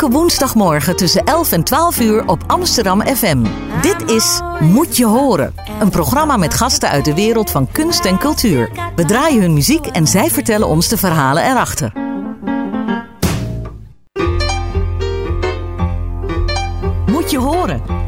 Elke woensdagmorgen tussen 11 en 12 uur op Amsterdam FM. Dit is Moet je horen. Een programma met gasten uit de wereld van kunst en cultuur. We draaien hun muziek en zij vertellen ons de verhalen erachter.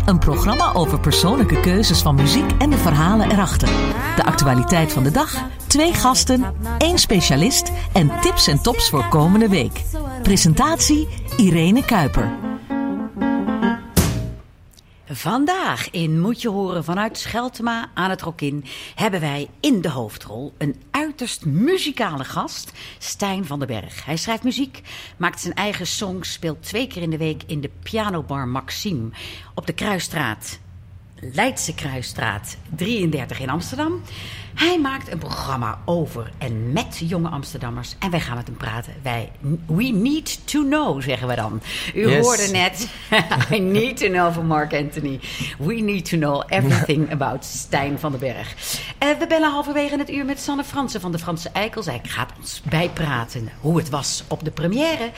Een programma over persoonlijke keuzes van muziek en de verhalen erachter. De actualiteit van de dag, twee gasten, één specialist en tips en tops voor komende week. Presentatie Irene Kuiper. Vandaag in Moet je horen vanuit Scheltema aan het Rokin hebben wij in de hoofdrol een uiterst muzikale gast, Stijn van den Berg. Hij schrijft muziek, maakt zijn eigen songs, speelt twee keer in de week in de pianobar Maxime op de Kruisstraat. Leidse Kruisstraat 33 in Amsterdam. Hij maakt een programma over en met jonge Amsterdammers. En wij gaan met hem praten. Wij, we need to know, zeggen we dan. U Yes. hoorde net, I need to know van Mark Anthony. We need to know everything about Stijn van den Berg. Eh, we bellen halverwege het uur met Sanne Fransen van de Franse Eikel. Zij gaat ons bijpraten hoe het was op de première.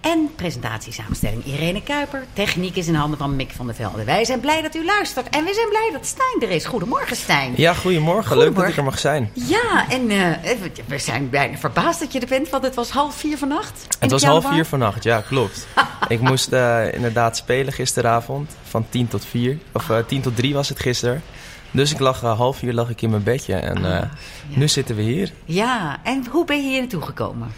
En presentatiesamenstelling Irene Kuiper. Techniek is in handen van Mick van der Velde. Wij zijn blij dat u luistert. En we zijn blij dat Stijn er is. Goedemorgen, Stijn. Ja, goedemorgen. Leuk dat ik er mag zijn. Ja, en eh, we zijn bijna verbaasd dat je er bent, want het was half vier vannacht. Het was half vier vannacht, ja, klopt. ik moest eh, inderdaad spelen gisteravond, van tien tot vier. Of eh, tien tot drie was het gisteren. Dus ik lag half vier lag ik in mijn bedje en Ah, ja. nu zitten we hier. Ja, en hoe ben je hier naartoe gekomen?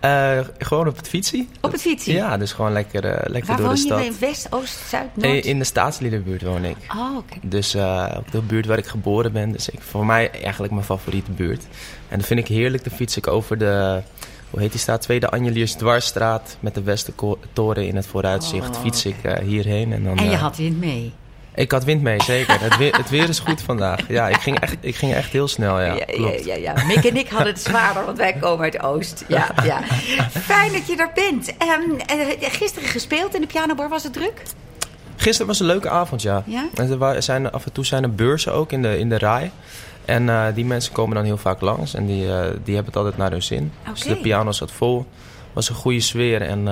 Eh, gewoon op het fietsie. Op het fietsie? Ja, dus gewoon lekker, eh, lekker Waar door woon de je? stad. In West, Oost, Zuid, Noord? Eh, in de staatsliedenbuurt woon ik. Oh, oké. Dus eh, op de buurt waar ik geboren ben. Dus ik, voor mij eigenlijk mijn favoriete buurt. En dat vind ik heerlijk. Dan fiets ik over de, hoe heet die straat? Tweede Anjeliers Dwarsstraat. Met de Westertoren in het vooruitzicht. Oh, fiets ik eh, hierheen. En, dan, En je eh, had wind mee. Ik had wind mee, zeker. het, weer, het weer is goed vandaag. Ja, ik ging echt, ik ging echt heel snel, ja. ja, klopt. ja, ja. Mick en ik hadden het zwaarder, want wij komen uit Oost. Ja, ja. Fijn dat je er bent. Eh, gisteren gespeeld in de pianobar, was het druk? Gisteren was een leuke avond, ja. Ja? En er zijn, af en toe zijn er beurzen ook in de, in de rij. En eh, die mensen komen dan heel vaak langs. En die, eh, die hebben het altijd naar hun zin. Dus de piano zat vol. was een goede sfeer. En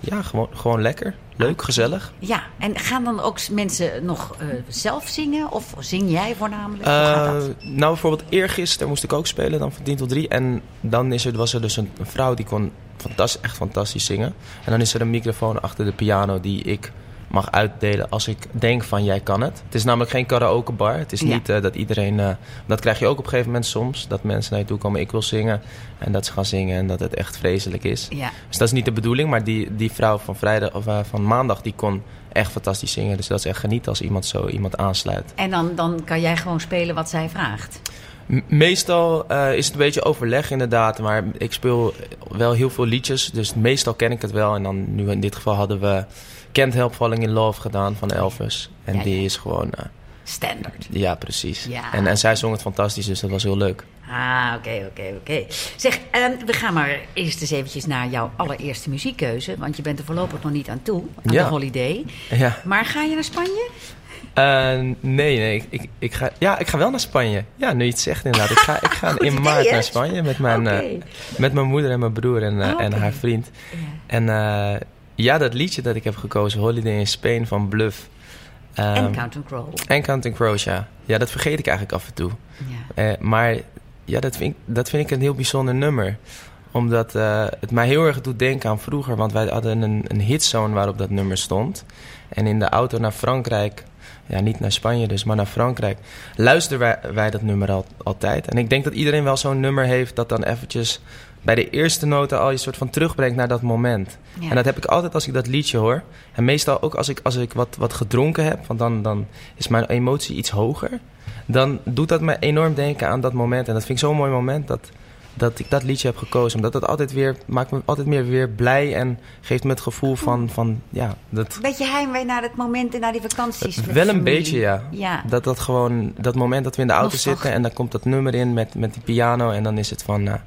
ja, gewoon, gewoon lekker. Leuk, gezellig. Ja, en gaan dan ook mensen nog eh, zelf zingen? Of zing jij voornamelijk? Dat? nou, bijvoorbeeld eergisteren moest ik ook spelen. Dan van 10 tot 3. En dan is er, was er dus een, een vrouw die kon fantastisch, echt fantastisch zingen. En dan is er een microfoon achter de piano die ik mag uitdelen als ik denk van jij kan het. Het is namelijk geen karaokebar. Het is Ja. niet eh, dat iedereen... eh, dat krijg je ook op een gegeven moment soms. Dat mensen naar je toe komen, ik wil zingen. En dat ze gaan zingen en dat het echt vreselijk is. Ja. Dus dat is niet de bedoeling. Maar die, die vrouw van, vrijdag, of, eh, van maandag die kon echt fantastisch zingen. Dus dat is echt genieten als iemand zo iemand aansluit. En dan, dan kan jij gewoon spelen wat zij vraagt. Meestal is het een beetje overleg inderdaad, maar ik speel wel heel veel liedjes, dus meestal ken ik het wel. En dan nu in dit geval hadden we Can't Help Falling in Love gedaan van Elvis. En Ja, die ja. is gewoon, eh, Standard. ja precies. Ja. En, en zij zong het fantastisch, dus dat was heel leuk. Ah, oké, oké, oké. Zeg, ehm, we gaan maar eerst eens eventjes naar jouw allereerste muziekkeuze. Want je bent er voorlopig nog niet aan toe, aan Ja. de holiday. Ja. Maar ga je naar Spanje? Eh, nee, nee, ik, ik, ga, ja, ik ga wel naar Spanje. Ja, nu je het zegt inderdaad. Ik ga, ik ga in idee, maart naar Spanje met mijn, eh, met mijn moeder en mijn broer en, Oh, en haar vriend. Ja. En ja, dat liedje dat ik heb gekozen, Holiday in Spain van Bluff. en Ehm, Count Crow. En Counting Crows, ja. Ja, dat vergeet ik eigenlijk af en toe. Ja. Eh, maar ja, dat vind, ik, dat vind ik een heel bijzonder nummer. Omdat eh, het mij heel erg doet denken aan vroeger. Want wij hadden een, een hitzone waarop dat nummer stond. En in de auto naar Frankrijk... Ja, niet naar Spanje dus, maar naar Frankrijk... luisteren wij, wij dat nummer al, altijd. En ik denk dat iedereen wel zo'n nummer heeft... dat dan eventjes bij de eerste noten al je soort van terugbrengt naar dat moment. Ja. En dat heb ik altijd als ik dat liedje hoor. En meestal ook als ik, als ik wat, wat gedronken heb, want dan, dan is mijn emotie iets hoger. Dan doet dat me enorm denken aan dat moment. En dat vind ik zo'n mooi moment dat, dat ik dat liedje heb gekozen. Omdat dat altijd weer, maakt me altijd meer weer blij en geeft me het gevoel van, van ja, dat... Beetje heimwee naar het moment en naar die vakanties. Wel een familie. beetje, ja. Ja. Dat dat gewoon, dat moment dat we in de auto Nostalgie. zitten en dan komt dat nummer in met, met die piano. En dan is het van, nou,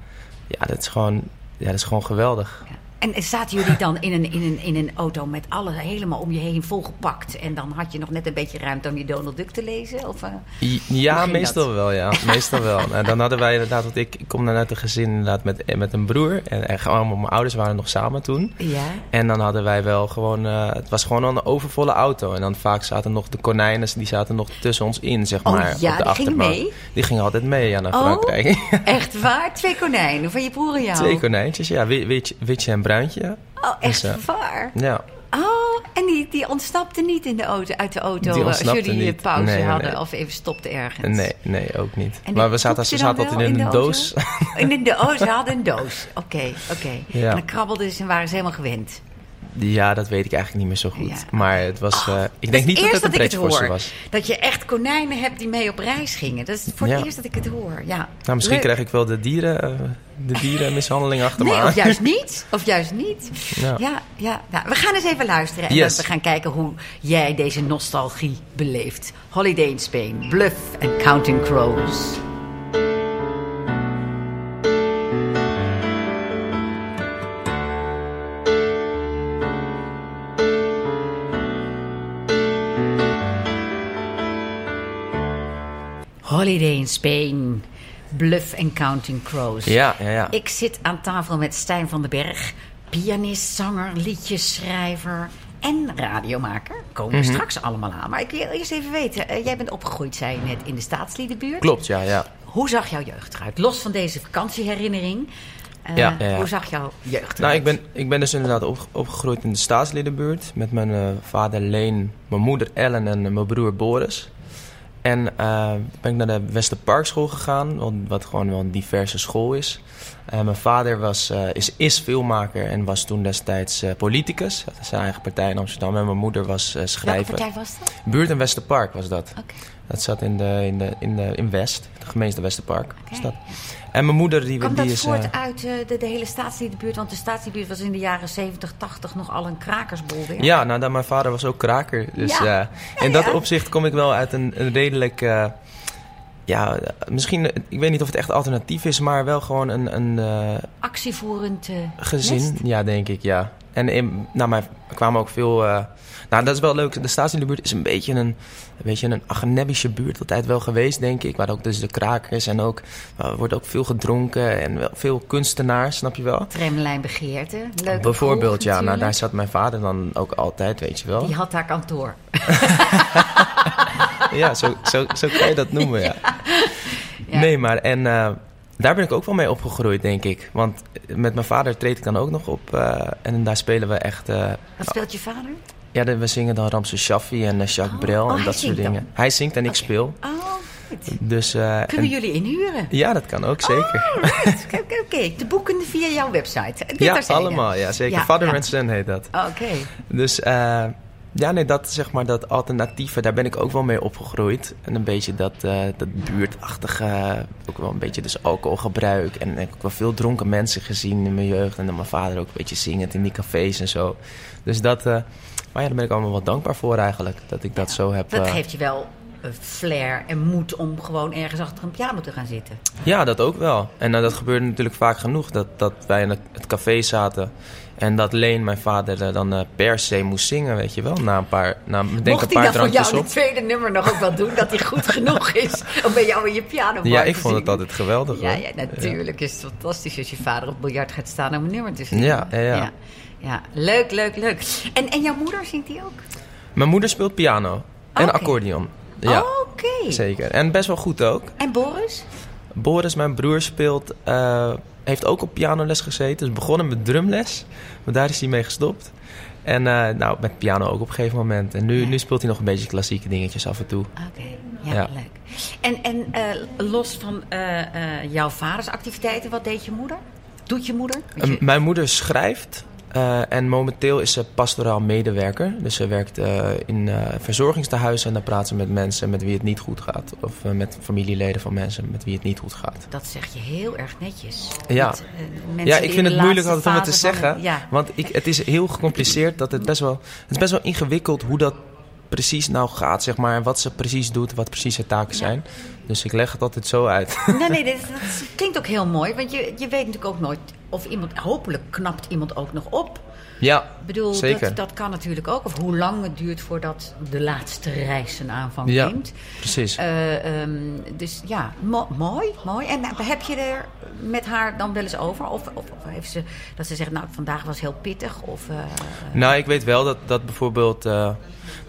ja, dat is gewoon, ja, dat is gewoon geweldig. En zaten jullie dan in een, in, een, in een auto met alles helemaal om je heen volgepakt? En dan had je nog net een beetje ruimte om je Donald Duck te lezen? Of, uh, ja, meestal dat? wel, ja. meestal wel. Nou, dan hadden wij inderdaad, want ik, ik kom dan uit een gezin inderdaad met, met een broer. En, en gewoon, mijn ouders waren nog samen toen. Ja. En dan hadden wij wel gewoon, uh, het was gewoon een overvolle auto. En dan vaak zaten nog de konijnen, die zaten nog tussen ons in, zeg oh, maar. ja, op de die gingen mee? Die gingen altijd mee, ja, naar Frankrijk. Oh, echt waar? Twee konijnen van je broer en jou? Twee konijntjes, ja. Witje, witje en bruintje. Oh, echt dus, waar? Ja. Oh, en die, die ontsnapte niet in de auto, uit de auto die als jullie niet. pauze nee, hadden nee. of even stopte ergens? Nee, nee, ook niet. En maar we zaten, ze zaten altijd in, in een de doos. In een doos, ze hadden een doos. Oké, okay, oké. Okay. Ja. En dan krabbelden ze en waren ze helemaal gewend. Ja, dat weet ik eigenlijk niet meer zo goed. Ja. Maar het was. Oh, uh, ik denk niet dat het een pretje voor ze was. Dat je echt konijnen hebt die mee op reis gingen. Dat is voor Ja. het eerst dat ik het hoor. Ja. Nou, misschien Leuk. krijg ik wel de dieren, uh, de dierenmishandeling achter me Nee, aan. of juist niet. Of juist niet. Ja. Ja, ja. Nou, we gaan eens even luisteren. En Yes. we gaan kijken hoe jij deze nostalgie beleeft. Holiday in Spain, Bluff en Counting Crows. Holiday in Spain, Bluff en Counting Crows. Ja, ja, ja. Ik zit aan tafel met Stijn van den Berg, pianist, zanger, liedjesschrijver en radiomaker. Komen we Mhm. straks allemaal aan. Maar ik wil eerst even weten, eh, jij bent opgegroeid, zei je net, in de staatsliedenbuurt. Klopt, ja, ja. Hoe zag jouw jeugd eruit? Los van deze vakantieherinnering. eh, Ja, ja, ja. Hoe zag jouw jeugd eruit? Nou, ik ben, ik ben dus inderdaad op, opgegroeid in de staatsliedenbuurt. Met mijn eh, vader Leen, mijn moeder Ellen en mijn broer Boris. En eh, ben ik naar de Westerparkschool gegaan, wat, wat gewoon wel een diverse school is. Eh, mijn vader was, eh, is, is filmmaker en was toen destijds politicus. Dat is zijn eigen partij in Amsterdam. En mijn moeder was eh, Welke schrijver. partij was dat? Buurt en Westerpark was dat. Oké. Dat zat in, de, in, de, in, de, in West, de gemeente Westerpark. Was dat. En mijn moeder die, Kwam die dat is... voort eh, uit eh, de, de hele staatsliedenbuurt? Want de staatsliedenbuurt was in de jaren 70, 80 nog al een krakersbol. Ja, nou, dat, mijn vader was ook kraker. Dus Ja. eh, in dat ja. opzicht kom ik wel uit een, een redelijk... ja, misschien... Ik weet niet of het echt alternatief is, maar wel gewoon een, een Actievoerend gezin. nest. Ja, denk ik, ja. En in, nou, maar er kwamen ook veel... eh, nou, dat is wel leuk. De staatsliedenbuurt is een beetje een, een, beetje een agenebische buurt. Altijd wel geweest, denk ik. Waar ook dus de krakers en ook... eh, wordt ook veel gedronken en wel veel kunstenaars, snap je wel? Tramlijn begeerte. Leuk. Bijvoorbeeld, ja. Nou, daar zat mijn vader dan ook altijd, weet je wel. Die had daar kantoor. Ja, zo, zo, zo kan je dat noemen, ja. Ja. Nee, maar en eh, daar ben ik ook wel mee opgegroeid, denk ik. Want met mijn vader treed ik dan ook nog op. eh, en daar spelen we echt... eh, Wat speelt je vader? ja, de- we zingen dan Ramses Shaffi en eh, Jacques Oh, Brel oh, en hij dat soort dan? dingen. Hij zingt en ik speel. Oh, goed. Dus, Kunnen en- jullie inhuren? Ja, dat kan ook, zeker. Oh. Oké, oké. Te boeken via jouw website. Dit ja, allemaal, ja, zeker. Ja, Father ja. and Son heet dat. Oké. Dus eh, ja, nee, dat zeg maar dat alternatieve, daar ben ik ook wel mee opgegroeid. En een beetje dat, eh, dat buurtachtige, ook wel een beetje dus alcoholgebruik. En ik heb ook wel veel dronken mensen gezien in mijn jeugd. En dan mijn vader ook een beetje zingend in die cafés en zo. Dus dat, eh, maar ja, daar ben ik allemaal wat dankbaar voor eigenlijk. Dat ik dat zo heb. Dat eh, geeft je wel flair en moed om gewoon ergens achter een piano te gaan zitten. Ja, dat ook wel. En dat gebeurde natuurlijk vaak genoeg. Dat, dat wij in het café zaten. En dat Leen, mijn vader, eh, dan eh, per se moest zingen, weet je wel. Na een paar, na, denk Mocht een hij paar dat voor jou op. het tweede nummer nog ook wel doen? Dat hij goed genoeg is om bij jou in je piano Ja, te ik vond het zingen? altijd geweldig. Ja, ja, natuurlijk is het fantastisch als je vader op biljart gaat staan om een nummer te zingen. Ja, ja, ja. ja. Ja, leuk, leuk, leuk. En, en jouw moeder zingt die ook? Mijn moeder speelt piano en accordeon. Ja, Oké. zeker. En best wel goed ook. En Boris? Boris, mijn broer, speelt, eh, heeft ook op pianoles gezeten. Dus begonnen met drumles, maar daar is hij mee gestopt. En eh, nou, met piano ook op een gegeven moment. En nu, Ja. nu speelt hij nog een beetje klassieke dingetjes af en toe. Oké, ja, Ja. leuk. En, en eh, los van eh, jouw vaders activiteiten, wat deed je moeder? Doet je moeder? Want je- Eh, mijn moeder schrijft eh, en momenteel is ze pastoraal medewerker. Dus ze werkt eh, in eh verzorgingstehuizen en daar praat ze met mensen met wie het niet goed gaat. Of met familieleden van mensen met wie het niet goed gaat. dat zeg je heel erg netjes. Ja. Met, Ja, ik in vind het moeilijk altijd om het te zeggen. ja. Want ik, het is heel gecompliceerd. Dat het, best wel, het is best wel ingewikkeld hoe dat precies nou gaat. Zeg maar, wat ze precies doet, wat precies haar taken zijn. Dus ik leg het altijd zo uit. Nee, nee, dat, dat klinkt ook heel mooi. Want je, je weet natuurlijk ook nooit of iemand, hopelijk knapt iemand ook nog op. Ja, Ik bedoel, zeker. Dat, dat kan natuurlijk ook. Of hoe lang het duurt voordat de laatste reis een aanvang Ja. neemt. precies. Eh, ehm, dus ja, mo- mooi, mooi. En eh, heb je er met haar dan wel eens over? Of, of, of heeft ze dat ze zegt, nou, vandaag was heel pittig? Of, eh, Nou, ik weet wel dat, dat bijvoorbeeld... nou,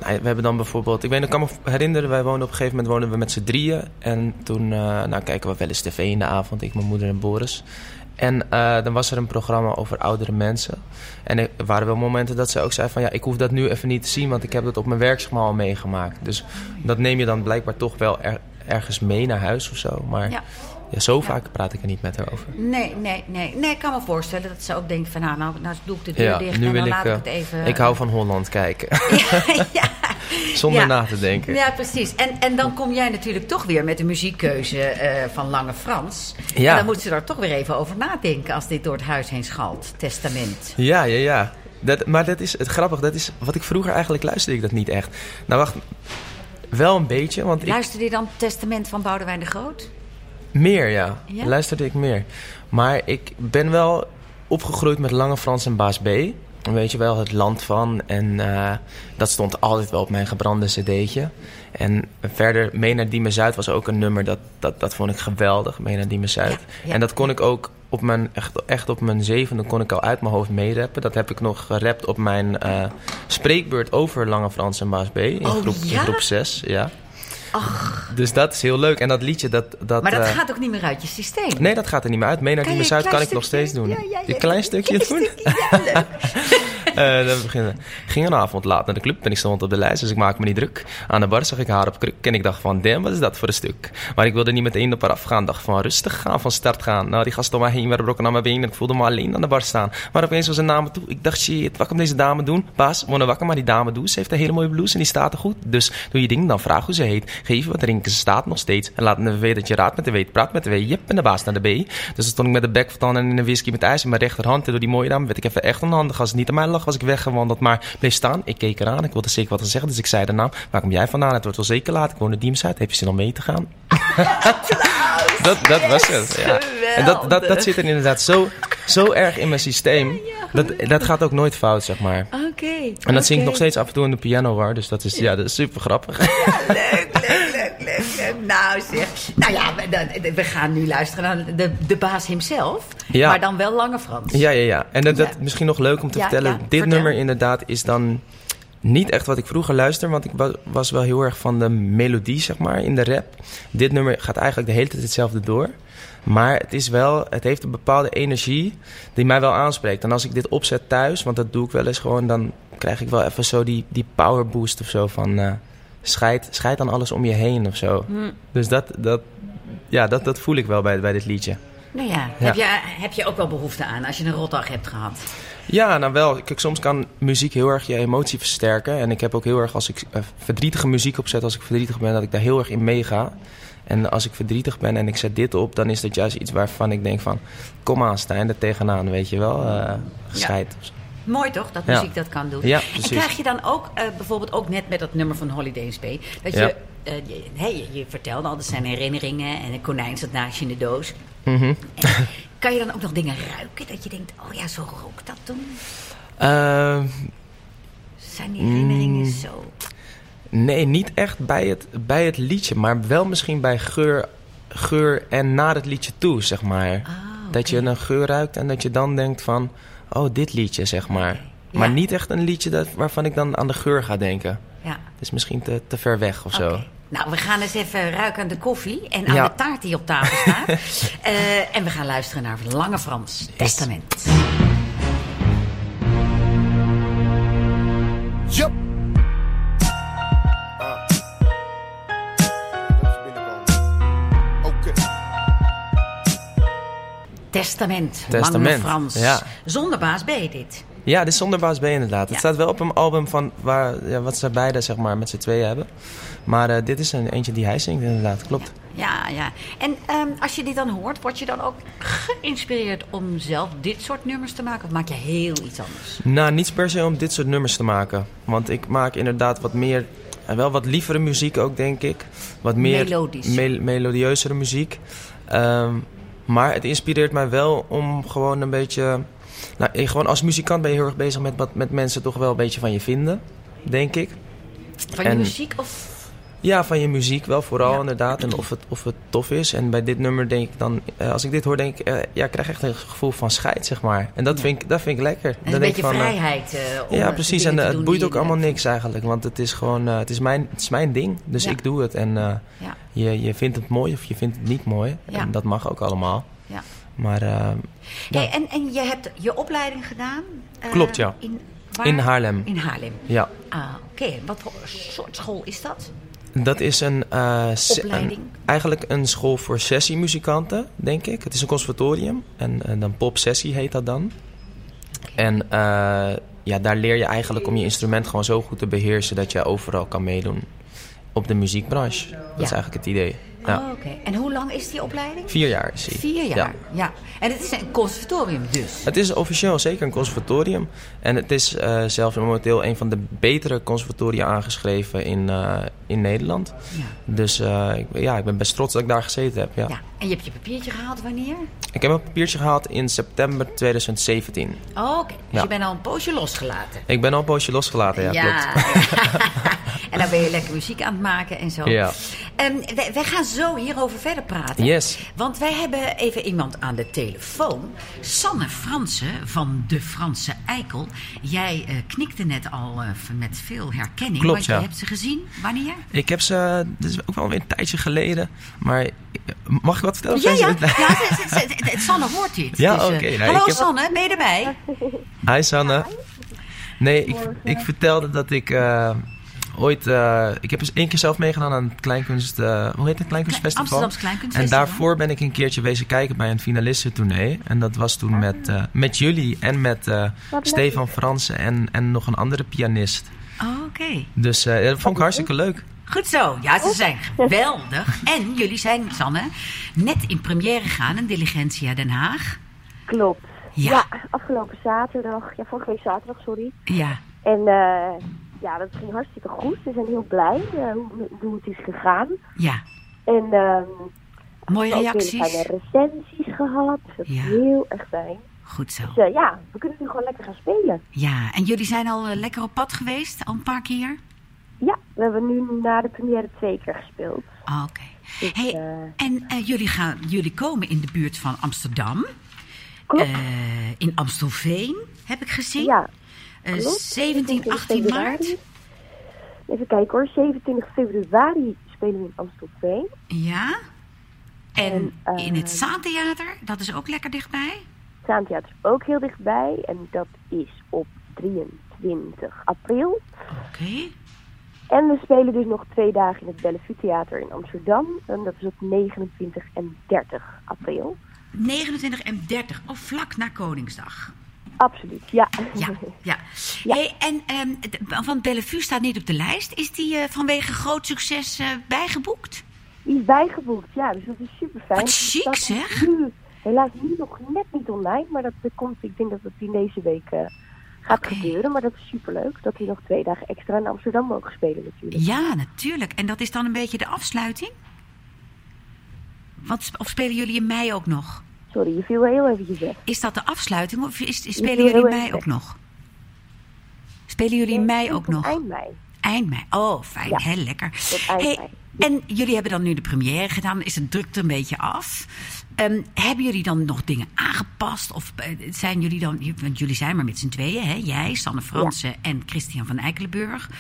we hebben dan bijvoorbeeld... Ik weet, ik kan me herinneren, wij woonden op een gegeven moment wonen we met z'n drieën. En toen nou, kijken we wel eens tv in de avond. Ik, mijn moeder en Boris. En eh, dan was er een programma over oudere mensen. En er waren wel momenten dat ze ook zei van... Ja, ik hoef dat nu even niet te zien, want ik heb dat op mijn werk zeg maar, al meegemaakt. Dus dat neem je dan blijkbaar toch wel er- ergens mee naar huis of zo. Maar Ja. Ja. zo vaak praat ik er niet met haar over. Nee, nee, nee. Nee, ik kan me voorstellen dat ze ook denkt van... nou, nou, nou doe ik de deur Ja, dicht nu en wil dan ik... laat ik eh, het even... Ik hou van Holland kijken. ja, Zonder Ja. na te denken. ja, precies. En, en dan kom jij natuurlijk toch weer met de muziekkeuze eh, van Lange Frans. Ja. En dan moet ze daar toch weer even over nadenken... als dit door het huis heen schalt. Testament. Ja, ja, ja. Dat, maar dat is het grappige. Dat is wat ik vroeger eigenlijk luisterde ik dat niet echt. Nou, wacht. Wel een beetje, want ik, Luisterde je dan Testament van Boudewijn de Groot? Meer, ja. Ja? Luisterde ik meer. Maar ik ben wel opgegroeid met Lange Frans en Baas B. Weet je wel, het land van. En eh, dat stond altijd wel op mijn gebrande cd'tje. En verder, Mee naar Diemen Zuid was ook een nummer. Dat, dat, dat vond ik geweldig, Mee naar Diemen Zuid. Ja, ja. En dat kon ik ook op mijn, echt, echt op mijn zevende kon ik al uit mijn hoofd meerappen. Dat heb ik nog gerapt op mijn eh, spreekbeurt over Lange Frans en Baas B. In, Oh, groep, in groep 6, ja. Dus dat is heel leuk. En dat liedje, dat... dat Maar dat eh, gaat ook niet meer uit je systeem. Nee, dat gaat er niet meer uit. Mee naar Kan Diemen je een Zuid kan ik nog steeds doen. Ja, ja, ja. Een klein stukje Klein doen? stukje, ja, leuk. Eh, dan beginnen. Ging een avond laat naar de club en ik stond op de lijst, dus ik maakte me niet druk. Aan de bar zag ik haar op kruk en ik dacht van, damn, wat is dat voor een stuk? Maar ik wilde niet meteen op haar afgaan, dacht van, rustig gaan, van start gaan. Nou, die gasten om mij heen werden brokken aan mijn benen en ik voelde me alleen aan de bar staan. Maar opeens was een naam toe, ik dacht, shit, wat kan deze dame doen? Baas, word wakker, maar die dame doet, ze heeft een hele mooie blouse en die staat er goed. Dus doe je ding, dan vraag hoe ze heet. Geef wat drinken, ze staat nog steeds. En laat me weten dat je raad met de weet, praat met de W, jip en de baas naar de B. Dus dan stond ik met de bek van en een whisky met ijs in mijn rechterhand. En door die mooie dame werd ik even echt onhandig. Als niet aan mij lag, was ik weggewandeld. Maar bleef staan, ik keek eraan. Ik wilde zeker wat zeggen, dus ik zei de naam. Waar kom jij vandaan? Het wordt wel zeker laat. Ik woon in Diemzuid. Heb je zin om mee te gaan? dat, dat was het, ja. En dat, dat, dat zit er inderdaad zo, zo erg in mijn systeem. Dat, dat gaat ook nooit fout, zeg maar. Oké. En dat zing ik nog steeds af en toe in de piano war. Dus dat is, ja, dat is super grappig. Leuk. Nou zeg. Nou ja, we, we gaan nu luisteren naar de, de baas hemzelf. Ja. Maar dan wel Lange Frans. Ja, ja, ja. En dat, misschien nog leuk om te vertellen. Dit vertel. nummer inderdaad is dan niet echt wat ik vroeger luisterde. Want ik wa- was wel heel erg van de melodie, zeg maar, in de rap. Dit nummer gaat eigenlijk de hele tijd hetzelfde door. Maar het is wel, het heeft een bepaalde energie die mij wel aanspreekt. En als ik dit opzet thuis, want dat doe ik wel eens gewoon, dan krijg ik wel even zo die, die power boost of zo van eh scheid, scheid aan alles om je heen of zo. Hm. Dus dat, dat, ja, dat, dat voel ik wel bij, bij dit liedje. Nou ja, Ja. Heb, je, heb je ook wel behoefte aan als je een rotdag hebt gehad? Ja, nou wel. Kijk, soms kan muziek heel erg je emotie versterken. En ik heb ook heel erg, als ik eh, verdrietige muziek opzet, als ik verdrietig ben, dat ik daar heel erg in meega. En als ik verdrietig ben en ik zet dit op, dan is dat juist iets waarvan ik denk van... Kom aan, Stijn, er tegenaan, weet je wel. eh gescheid. of zo. Mooi toch, dat muziek dat kan doen. Ja, en krijg je dan ook, eh, bijvoorbeeld ook net met dat nummer van Holiday in Spain... dat je, eh, je, hey, je, je vertelde al, dat zijn herinneringen en een konijn zat naast je in de doos. Mhm. Kan je dan ook nog dingen ruiken dat je denkt, oh ja, zo rook dat toen? Ehm, Zijn die herinneringen Mm. zo? nee, niet echt bij het, bij het liedje, maar wel misschien bij geur, geur en naar het liedje toe, zeg maar. Ah, Dat je een geur ruikt en dat je dan denkt van... Oh, dit liedje, zeg maar. Maar niet echt een liedje dat, waarvan ik dan aan de geur ga denken. Ja. Het is misschien te, te ver weg of zo. Nou, we gaan eens even ruiken aan de koffie en aan Ja. de taart die op tafel staat. Eh, en we gaan luisteren naar Lange Frans, Testament. Testament, Testament, Frans. ja. Zonder baas B dit. Ja, dit is zonder Baas B inderdaad. Ja. Het staat wel op een album van waar, ja, wat ze beide zeg maar, met z'n tweeën hebben. Maar eh, dit is een eentje die hij zingt inderdaad, klopt. Ja, ja. En ehm, als je dit dan hoort, word je dan ook geïnspireerd om zelf dit soort nummers te maken? Of maak je heel iets anders? Nou, niet per se om dit soort nummers te maken. Want ik maak inderdaad wat meer, en wel wat lievere muziek ook denk ik. Wat meer Melodisch. mel- melodieuzere muziek. Ehm, Maar het inspireert mij wel om gewoon een beetje... Nou, gewoon als muzikant ben je heel erg bezig met wat met mensen toch wel een beetje van je vinden, denk ik. Van je En- muziek of... Ja, van je muziek wel vooral Ja. inderdaad. En of het, of het tof is. En bij dit nummer denk ik dan... eh, als ik dit hoor, denk ik... eh, ja, ik krijg echt een gevoel van scheid, zeg maar. En dat, vind, ik, dat vind ik lekker. En Dan een beetje van, eh, vrijheid. ja, precies. En het boeit ook allemaal niks eigenlijk. Want het is gewoon... het, is mijn, het is mijn ding. Dus Ja. ik doe het. En je, je vindt het mooi of je vindt het niet mooi. En dat mag ook allemaal. Ja. Maar. Hey, en, en je hebt je opleiding gedaan? Klopt, ja. In, waar? in Haarlem. In Haarlem. Ja. Ah, oké. Wat voor soort school is dat? Dat is een, eh, een- eigenlijk een school voor sessiemuzikanten, denk ik. Het is een conservatorium. En, en dan popsessie heet dat dan. En eh, ja, daar leer je eigenlijk om je instrument gewoon zo goed te beheersen... dat je overal kan meedoen op de muziekbranche. Dat is eigenlijk het idee. Ja. Oh, oké. En hoe lang is die opleiding? Vier jaar is. Vier jaar. Ja. Ja. En het is een conservatorium dus. Het is officieel zeker een conservatorium. En het is eh, zelfs momenteel een van de betere conservatoria aangeschreven in, eh, in Nederland. Ja. Dus eh, ik, ja, ik ben best trots dat ik daar gezeten heb. Ja. ja. En je hebt je papiertje gehaald wanneer? Ik heb een papiertje gehaald in september 2017. Oh, oké. Dus Ja. je bent al een poosje losgelaten. Ik ben al een poosje losgelaten, ja, klopt. en dan ben je lekker muziek aan het maken en zo. Ja. Ehm, wij, wij gaan zo hierover verder praten. Yes. Want wij hebben even iemand aan de telefoon. Sanne Fransen van de Franse Eikel. Jij eh, knikte net al eh, met veel herkenning. Klopt, want je ja. hebt ze gezien. Wanneer? Ik heb ze, dit is ook wel weer een tijdje geleden, maar mag ik wat vertellen? Ja, ja. Sanne hoort dit. Ja, Dus, eh, oké, nou, hallo heb- Sanne, ben je erbij? Hi Sanne. Nee, ik, ik vertelde dat ik eh, ooit... eh, ik heb eens één keer zelf meegedaan aan het Kleinkunst... eh, hoe heet het? Kleinkunstfestival? Amsterdamse En daarvoor ben ik een keertje wezen kijken bij een finalistentournee. En dat was toen met, eh, met jullie en met eh, Stefan Fransen en, en nog een andere pianist. Oh, Oké. Dus eh, dat vond ik hartstikke leuk. Goed zo. Ja, ze zijn geweldig. En jullie zijn, Sanne, net in première gegaan in Diligentia Den Haag. Klopt. Ja. Ja. afgelopen zaterdag. Ja, vorige week zaterdag, sorry. Ja. En eh, ja, dat ging hartstikke goed. We zijn heel blij eh, hoe, hoe het is gegaan. Ja. En ehm Mooie reacties. fijne recensies gehad. Dat is Ja. heel erg fijn. Goed zo. Dus eh, ja, we kunnen nu gewoon lekker gaan spelen. Ja, en jullie zijn al eh, lekker op pad geweest, al een paar keer? Ja, we hebben nu na de première twee keer gespeeld. Ah, Oké. Dus, Hey, en jullie, gaan, jullie komen in de buurt van Amsterdam. Klopt. In Amstelveen, heb ik gezien. ja, Eh, klopt. 17, 18 maart. Even kijken hoor. 27 februari spelen we in Amstelveen. Ja. En En, eh, in het Zaantheater, dat is ook lekker dichtbij. Zaantheater is ook heel dichtbij. En dat is op 23 april. Oké. En we spelen dus nog twee dagen in het Bellevue Theater in Amsterdam. En dat is op 29 en 30 april. 29 en 30, of vlak na Koningsdag. Absoluut, ja. Ja, ja. Ja. Hey, en ehm, d- want Bellevue staat niet op de lijst. Is die eh, vanwege groot succes eh, bijgeboekt? Die is bijgeboekt, ja. Dus dat is super fijn. Wat chic, zeg. Nu, helaas nu nog net niet online. Maar dat komt, ik denk dat het in deze week eh, gaat gebeuren. Maar dat is super leuk. Dat we nog twee dagen extra in Amsterdam mogen spelen natuurlijk. Ja, natuurlijk. En dat is dan een beetje de afsluiting? Wat, of spelen jullie in mei ook nog? Sorry, je viel heel weg. Is dat de afsluiting of is, spelen jullie in heel mei ook nog? Spelen jullie in mei ook nog? Eind mei. Eind mei. Oh, fijn. Ja. Heel lekker. Hey, en jullie hebben dan nu de première gedaan. Is het drukte een beetje af? Ehm, hebben jullie dan nog dingen aangepast? Of eh, zijn jullie dan... Want jullie zijn maar met z'n tweeën, hè? Jij, Sanne Fransen en Christian van Eikelenburg.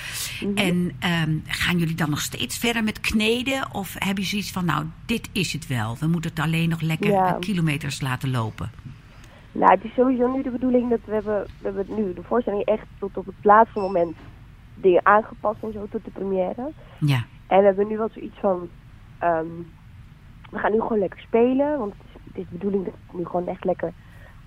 Mhm. En ehm, gaan jullie dan nog steeds verder met kneden? Of hebben je zoiets van, nou, dit is het wel. We moeten het alleen nog lekker Ja. kilometers laten lopen. Nou, het is sowieso nu de bedoeling dat we hebben, we hebben nu de voorstelling echt tot op het laatste moment dingen aangepast en zo tot de première. Ja, En we hebben nu wel zoiets van, ehm, we gaan nu gewoon lekker spelen, want het is, het is de bedoeling dat het nu gewoon echt lekker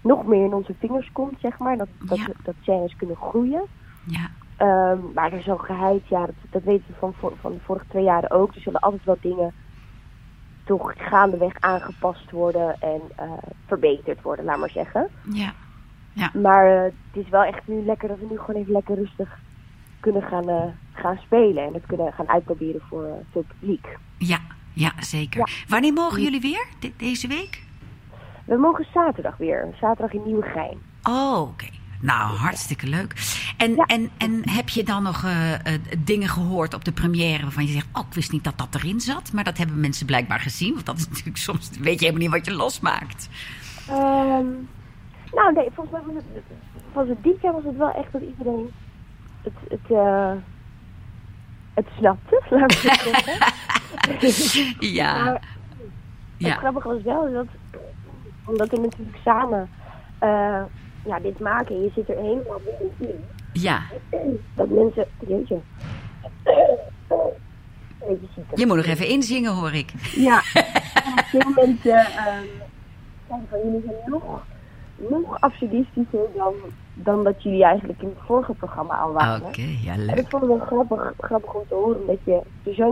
nog meer in onze vingers komt, zeg maar. Dat, dat, Ja. dat scènes kunnen groeien. ja, Ehm, maar er is zo'n geheid, ja, dat, dat weten we van, van de vorige twee jaren ook. Er zullen altijd wel dingen toch gaandeweg aangepast worden en eh, verbeterd worden, laat maar zeggen. ja. Maar eh, het is wel echt nu lekker dat we nu gewoon even lekker rustig kunnen gaan, eh, gaan spelen. En het kunnen gaan uitproberen voor, eh, voor het publiek. Ja, ja zeker. Ja. Wanneer mogen jullie weer? De- deze week? We mogen zaterdag weer. Zaterdag in Nieuwegein. Oh, oké. Nou, hartstikke leuk. En, Ja. en, en heb je dan nog eh, dingen gehoord op de première waarvan je zegt: Oh, ik wist niet dat dat erin zat. Maar dat hebben mensen blijkbaar gezien. Want dat is natuurlijk soms. weet je helemaal niet wat je losmaakt. Ehm, nou, nee, volgens mij was het, was het dit jaar was het wel echt dat iedereen het, het, eh, het snapte, laat ik het zeggen. Ja. Maar Het Ja. grappige was wel dat, omdat we natuurlijk samen eh, ja, dit maken en je zit er helemaal in, Ja. dat mensen, jeetje. Je moet nog even inzingen, hoor ik. Ja, en veel mensen zeggen van jullie zijn nog, nog absurdistischer dan, dan dat jullie eigenlijk in het vorige programma al waren. Oké, ja, En leuk. dat vond ik wel grappig, grappig om te horen, omdat je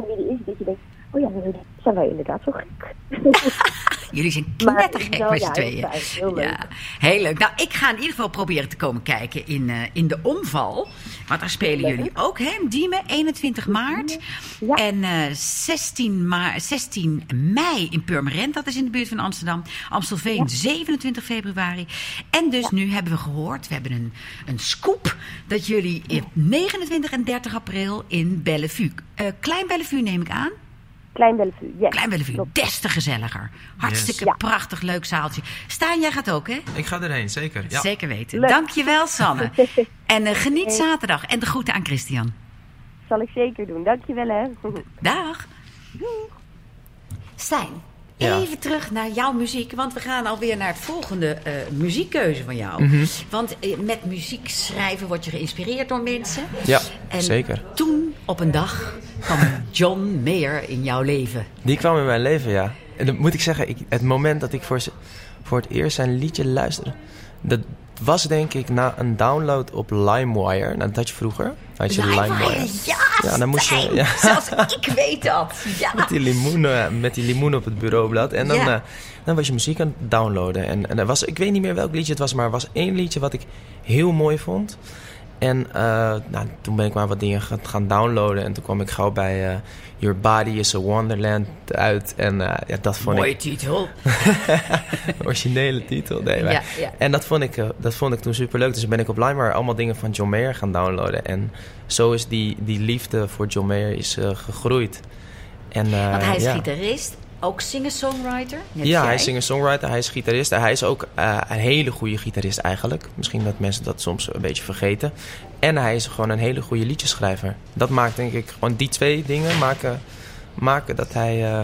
wie die is, dat je denkt, oh ja, dan zijn wij inderdaad zo gek. Jullie zijn knettergek wel, met z'n ja, tweeën. heel leuk. Ja, heel leuk. Nou, ik ga in ieder geval proberen te komen kijken in, eh, in de omval. Want daar spelen Leuk. jullie ook, hè? Diemen, 21 maart. Ja. En eh 16, ma 16 mei in Purmerend, dat is in de buurt van Amsterdam. Amstelveen, 27 februari. En dus nu hebben we gehoord, we hebben een, een scoop... dat jullie in 29 en 30 april in Bellevue... eh, Klein Bellevue neem ik aan? Klein Bellevue, yes. Klein Bellevue, Klopt. des te gezelliger. Hartstikke Yes. Ja. prachtig, leuk zaaltje. Stijn, jij gaat ook, hè? Ik ga erheen, zeker. Ja. Zeker weten. Leuk. Dankjewel, Sanne. en eh, geniet zaterdag. En de groeten aan Christian. Zal ik zeker doen. Dankjewel hè. Dag. Stijn, Ja. even terug naar jouw muziek. Want we gaan alweer naar het volgende eh, muziekkeuze van jou. Mhm. Want eh, met muziek schrijven word je geïnspireerd door mensen. Ja, En zeker. toen, op een dag, kwam John Mayer in jouw leven. Die kwam in mijn leven, ja. En dan moet ik zeggen, ik, het moment dat ik voor, voor het eerst zijn liedje luisterde... dat was denk ik na een download op LimeWire. Nou, dat had je vroeger. Had je LimeWire. Ja, Ja, dan moest je- ja. Zelfs ik weet dat. Ja. Met die limoen, met die limoen op het bureaublad. En dan, Ja. eh, dan was je muziek aan het downloaden. En, en er was, ik weet niet meer welk liedje het was, maar er was één liedje wat ik heel mooi vond. En eh, nou, toen ben ik maar wat dingen gaan, gaan downloaden. En toen kwam ik gauw bij eh, Your Body is a Wonderland uit. En eh, ja, dat vond Mooie ik titel. originele titel. Nee, maar- Ja, ja. En dat vond, ik, eh, dat vond ik toen super leuk. Dus toen ben ik op LimeWire allemaal dingen van John Mayer gaan downloaden. En zo is die, die liefde voor John Mayer is, eh, gegroeid. En, eh, Want hij is ja. gitarist, ook singer-songwriter. Ja, hij is singer-songwriter, hij is gitarist. Hij is ook eh, een hele goede gitarist eigenlijk. Misschien dat mensen dat soms een beetje vergeten. En hij is gewoon een hele goede liedjeschrijver. Dat maakt denk ik, gewoon die twee dingen maken, maken dat hij eh,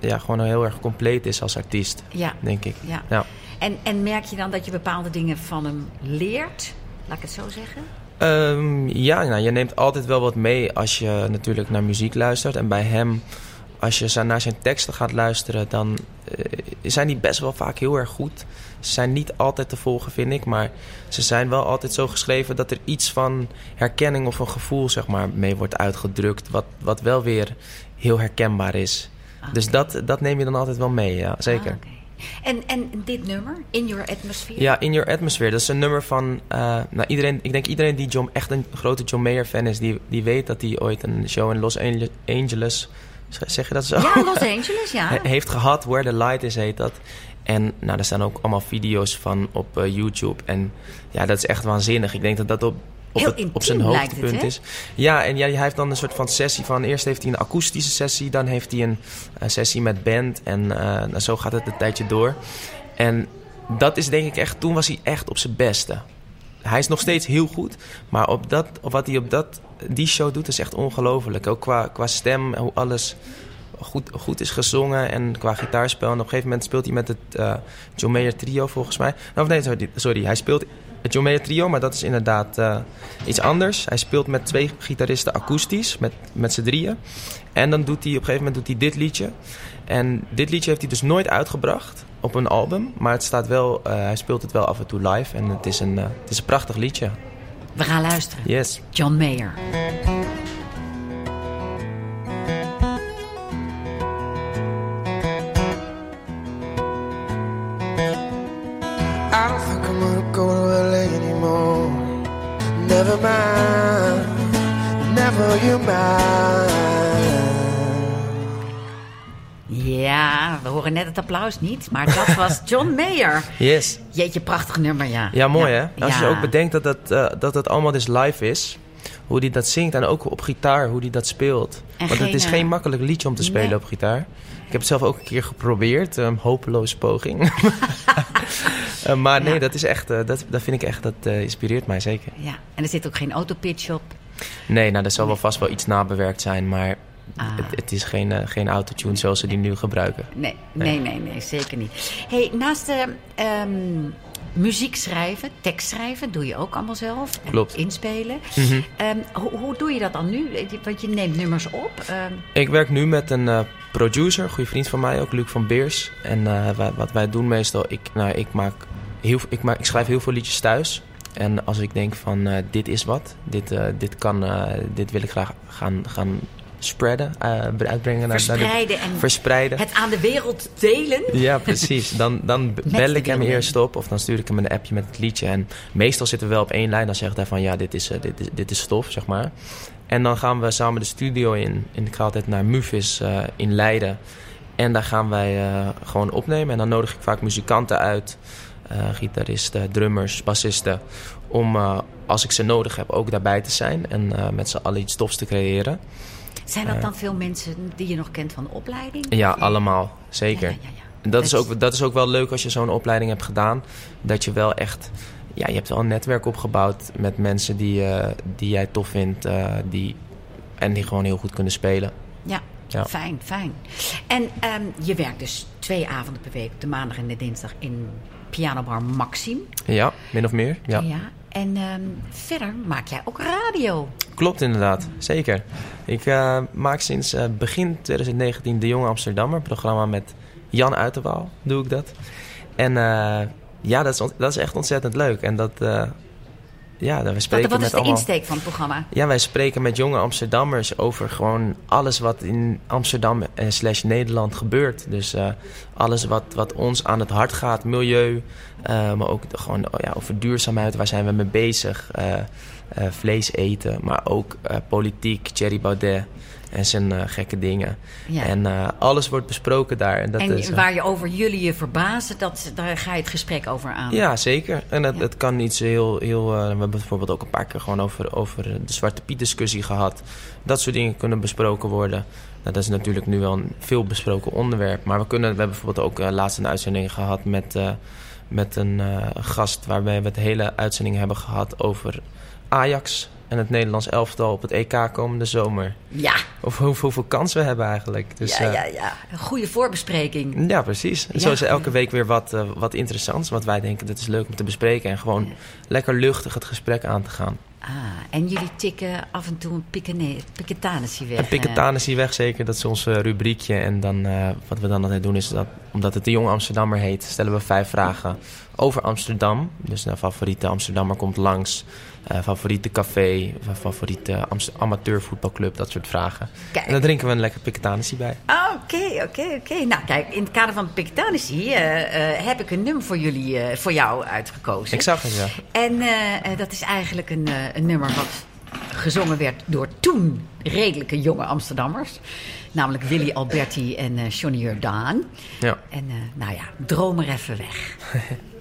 ja, gewoon heel erg compleet is als artiest, Ja, denk ik. ja. Ja. En, en merk je dan dat je bepaalde dingen van hem leert? Laat ik het zo zeggen. Ehm, ja, nou, je neemt altijd wel wat mee als je natuurlijk naar muziek luistert. En bij hem, als je naar zijn teksten gaat luisteren, dan eh, zijn die best wel vaak heel erg goed. Ze zijn niet altijd te volgen, vind ik. Maar ze zijn wel altijd zo geschreven dat er iets van herkenning of een gevoel zeg maar, mee wordt uitgedrukt. Wat, wat wel weer heel herkenbaar is. Ah, Dus dat, dat neem je dan altijd wel mee, ja, zeker. Ah, en, en dit nummer, In Your Atmosphere? Ja, In Your Atmosphere. Dat is een nummer van... eh, nou, iedereen, ik denk iedereen die John, echt een grote John Mayer fan is... die, die weet dat hij ooit een show in Los Ange- Angeles... Zeg je dat zo? Ja, Los Angeles, ja. He- heeft gehad. Where the Light Is heet dat. En nou, er staan ook allemaal video's van op eh, YouTube. En ja, dat is echt waanzinnig. Ik denk dat dat op, op, het, op zijn het, hoogtepunt is. Ja, en ja, hij heeft dan een soort van sessie van... Eerst heeft hij een akoestische sessie. Dan heeft hij een, sessie met band. En eh, nou, zo gaat het een tijdje door. En dat is denk ik echt... Toen was hij echt op zijn beste. Hij is nog steeds heel goed. Maar op dat, op wat hij op dat, die show doet is echt ongelooflijk. Ook qua, qua stem, hoe alles goed, goed is gezongen en qua gitaarspel. En op een gegeven moment speelt hij met het eh, John Mayer trio volgens mij. Nou, nee, sorry, sorry, hij speelt het John Mayer trio, maar dat is inderdaad eh, iets anders. Hij speelt met twee gitaristen akoestisch, met, met z'n drieën. En dan doet hij op een gegeven moment doet hij dit liedje. En dit liedje heeft hij dus nooit uitgebracht op een album. Maar het staat wel, eh, hij speelt het wel af en toe live. En het is een, eh, het is een prachtig liedje. We gaan luisteren. Yes. John Mayer. I don't think I'm gonna go to LA anymore. Never mind, never you mind. Ja, we horen net het applaus niet, maar dat was John Mayer. Yes. Jeetje, prachtig nummer, ja. Ja, mooi hè? Als je ook bedenkt dat het, eh, dat het allemaal dus live is. Hoe die dat zingt en ook op gitaar, hoe die dat speelt. En Want het is geen, makkelijk liedje om te spelen nee. op gitaar. Ik heb het zelf ook een keer geprobeerd. Een hopeloze poging. Eh, maar nee, Ja. dat is echt, eh, dat, dat vind ik echt, dat inspireert mij zeker. Ja, en er zit ook geen autopitch op. Nee, nou, er zal wel vast wel iets nabewerkt zijn, maar Ah. het, het is geen, eh, geen autotune zoals ze die nu gebruiken. Nee, nee, nee, nee, zeker niet. Hey, naast de ehm, muziek schrijven, tekst schrijven, doe je ook allemaal zelf. Klopt. Inspelen. Mhm. Ehm, hoe, hoe doe je dat dan nu? Want je neemt nummers op. Ehm, Ik werk nu met een eh, producer, een goede vriend van mij, ook Luc van Beers. En eh, wij- wat wij doen meestal, ik, nou, ik, maak heel, ik, maak, ik schrijf heel veel liedjes thuis. En als ik denk van eh, dit is wat, dit, eh, dit, kan, eh, dit wil ik graag gaan, gaan spreaden, eh, uitbrengen. naar- naar de- verspreiden en verspreiden. het aan de wereld delen. Ja, precies. Dan, dan bel ik hem eerst op of dan stuur ik hem een appje met het liedje. En meestal zitten we wel op één lijn. Dan zegt hij van ja, dit is, eh, dit is, dit is stof, zeg maar. En dan gaan we samen de studio in. En ik ga altijd naar Muvis eh, in Leiden. En daar gaan wij gewoon opnemen. En dan nodig ik vaak muzikanten uit. gitaristen, drummers, bassisten. Om als ik ze nodig heb ook daarbij te zijn. En met z'n allen iets tofs te creëren. Zijn dat dan veel mensen die je nog kent van de opleiding? Ja, allemaal. Zeker. Ja, ja, ja, ja. En dat is, ook, dat is ook wel leuk als je zo'n opleiding hebt gedaan. Dat je wel echt... Ja, je hebt wel een netwerk opgebouwd met mensen die, eh, die jij tof vindt. eh, die, en die gewoon heel goed kunnen spelen. Ja, Ja. fijn, fijn. En ehm, je werkt dus twee avonden per week, de maandag en de dinsdag, in pianobar Maxim. Ja, min of meer. Ja. En ehm, verder maak jij ook radio. Klopt inderdaad, zeker. Ik eh, maak sinds eh, begin 2019 De Jonge Amsterdammer. Programma met Jan Uiterwaal doe ik dat. En eh, ja, dat is, dat is echt ontzettend leuk. En dat... eh, ja, we Wat, spreken wat met is de allemaal... insteek van het programma? Ja, wij spreken met jonge Amsterdammers over gewoon alles wat in Amsterdam en slash Nederland gebeurt. Dus eh, alles wat, wat ons aan het hart gaat, milieu, eh, maar ook de- gewoon ja, over duurzaamheid, waar zijn we mee bezig? Eh, eh, vlees eten, maar ook eh, politiek, Thierry Baudet en zijn eh, gekke dingen. Ja. En eh, alles wordt besproken daar. En, dat en is, eh, waar je over jullie je verbazen, dat, daar ga je het gesprek over aan. ja, zeker. En het, Ja. het kan iets heel... heel we hebben bijvoorbeeld ook een paar keer gewoon over, over de Zwarte Piet discussie gehad. Dat soort dingen kunnen besproken worden. Nou, dat is natuurlijk nu wel een veel besproken onderwerp. Maar we, kunnen, we hebben bijvoorbeeld ook laatst een uitzending gehad met, met een gast... waarbij we het hele uitzending hebben gehad over Ajax... en het Nederlands elftal op het EK komende zomer. Ja, Of hoe- hoeveel kansen we hebben eigenlijk. Dus, ja, eh, ja, ja. Een goede voorbespreking. ja, precies. Ja. Zo is er elke week weer wat, eh, wat interessants. Wat wij denken dat is leuk om te bespreken. En gewoon lekker luchtig het gesprek aan te gaan. Ah, en jullie tikken af en toe een piketanissie weg. En Piketanen is hier weg zeker. Dat is ons eh, rubriekje. En dan, wat we dan altijd doen is dat... Omdat het de Jonge Amsterdammer heet... stellen we vijf vragen over Amsterdam. Dus een favoriete Amsterdammer komt langs. Eh, favoriete café. fa- Favoriete amateurvoetbalclub. Dat soort vragen. Kijk. En dan drinken we een lekker Piketanissie bij. Oké, oké, oké. Nou, kijk, in het kader van Piketanissie eh, eh, heb ik een nummer voor jullie, eh, voor jou uitgekozen. Ik zag het, ja. En eh, eh, dat is eigenlijk een, eh, een nummer wat gezongen werd door toen redelijke jonge Amsterdammers. Namelijk Willy Alberti en eh Johnny Jordaan. ja. En eh, nou ja, droom er even weg.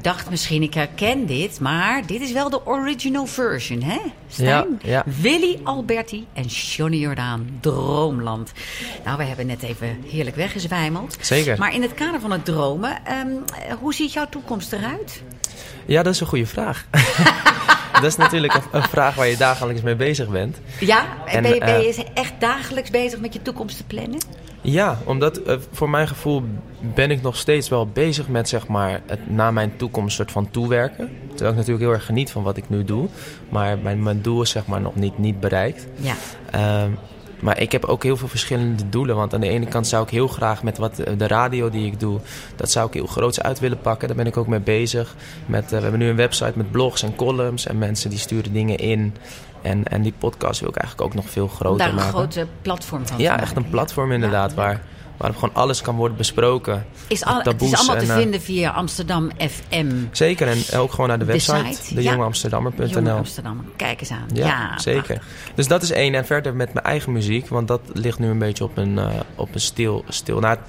Dacht misschien, ik herken dit, maar dit is wel de original version, hè? Stijn? Ja, ja. Willy Alberti en Johnny Jordaan, Droomland. Nou, we hebben net even heerlijk weggezwijmeld. Zeker. Maar in het kader van het dromen, ehm, eh, hoe ziet jouw toekomst eruit? Ja, dat is een goede vraag. dat is natuurlijk een, een vraag waar je dagelijks mee bezig bent. Ja, En, ben, je, ben je eh, echt dagelijks bezig met je toekomst te plannen? Ja, omdat eh, voor mijn gevoel ben ik nog steeds wel bezig met zeg maar het naar mijn toekomst soort van toewerken. Terwijl ik natuurlijk heel erg geniet van wat ik nu doe. Maar mijn, mijn doel is zeg maar nog niet, niet bereikt. Ja. Ehm, maar ik heb ook heel veel verschillende doelen. Want aan de ene kant zou ik heel graag met wat eh, de radio die ik doe, dat zou ik heel groots uit willen pakken. Daar ben ik ook mee bezig. Met, eh, we hebben nu een website met blogs en columns en mensen die sturen dingen in. En, en die podcast wil ik eigenlijk ook nog veel groter daar een maken. grote platform van ja, echt een platform inderdaad, Ja, waar, waarop gewoon alles kan worden besproken. Is al, het is allemaal te en, eh, vinden via Amsterdam FM. Zeker, en ook gewoon naar de De website, site, de ja. jongeamsterdammer.nl. Jonge Amsterdam. Kijk eens aan. Ja, Ja, zeker. prachtig. Dus dat is één. En verder met mijn eigen muziek, want dat ligt nu een beetje op een, eh, op een stil... stil nou, het,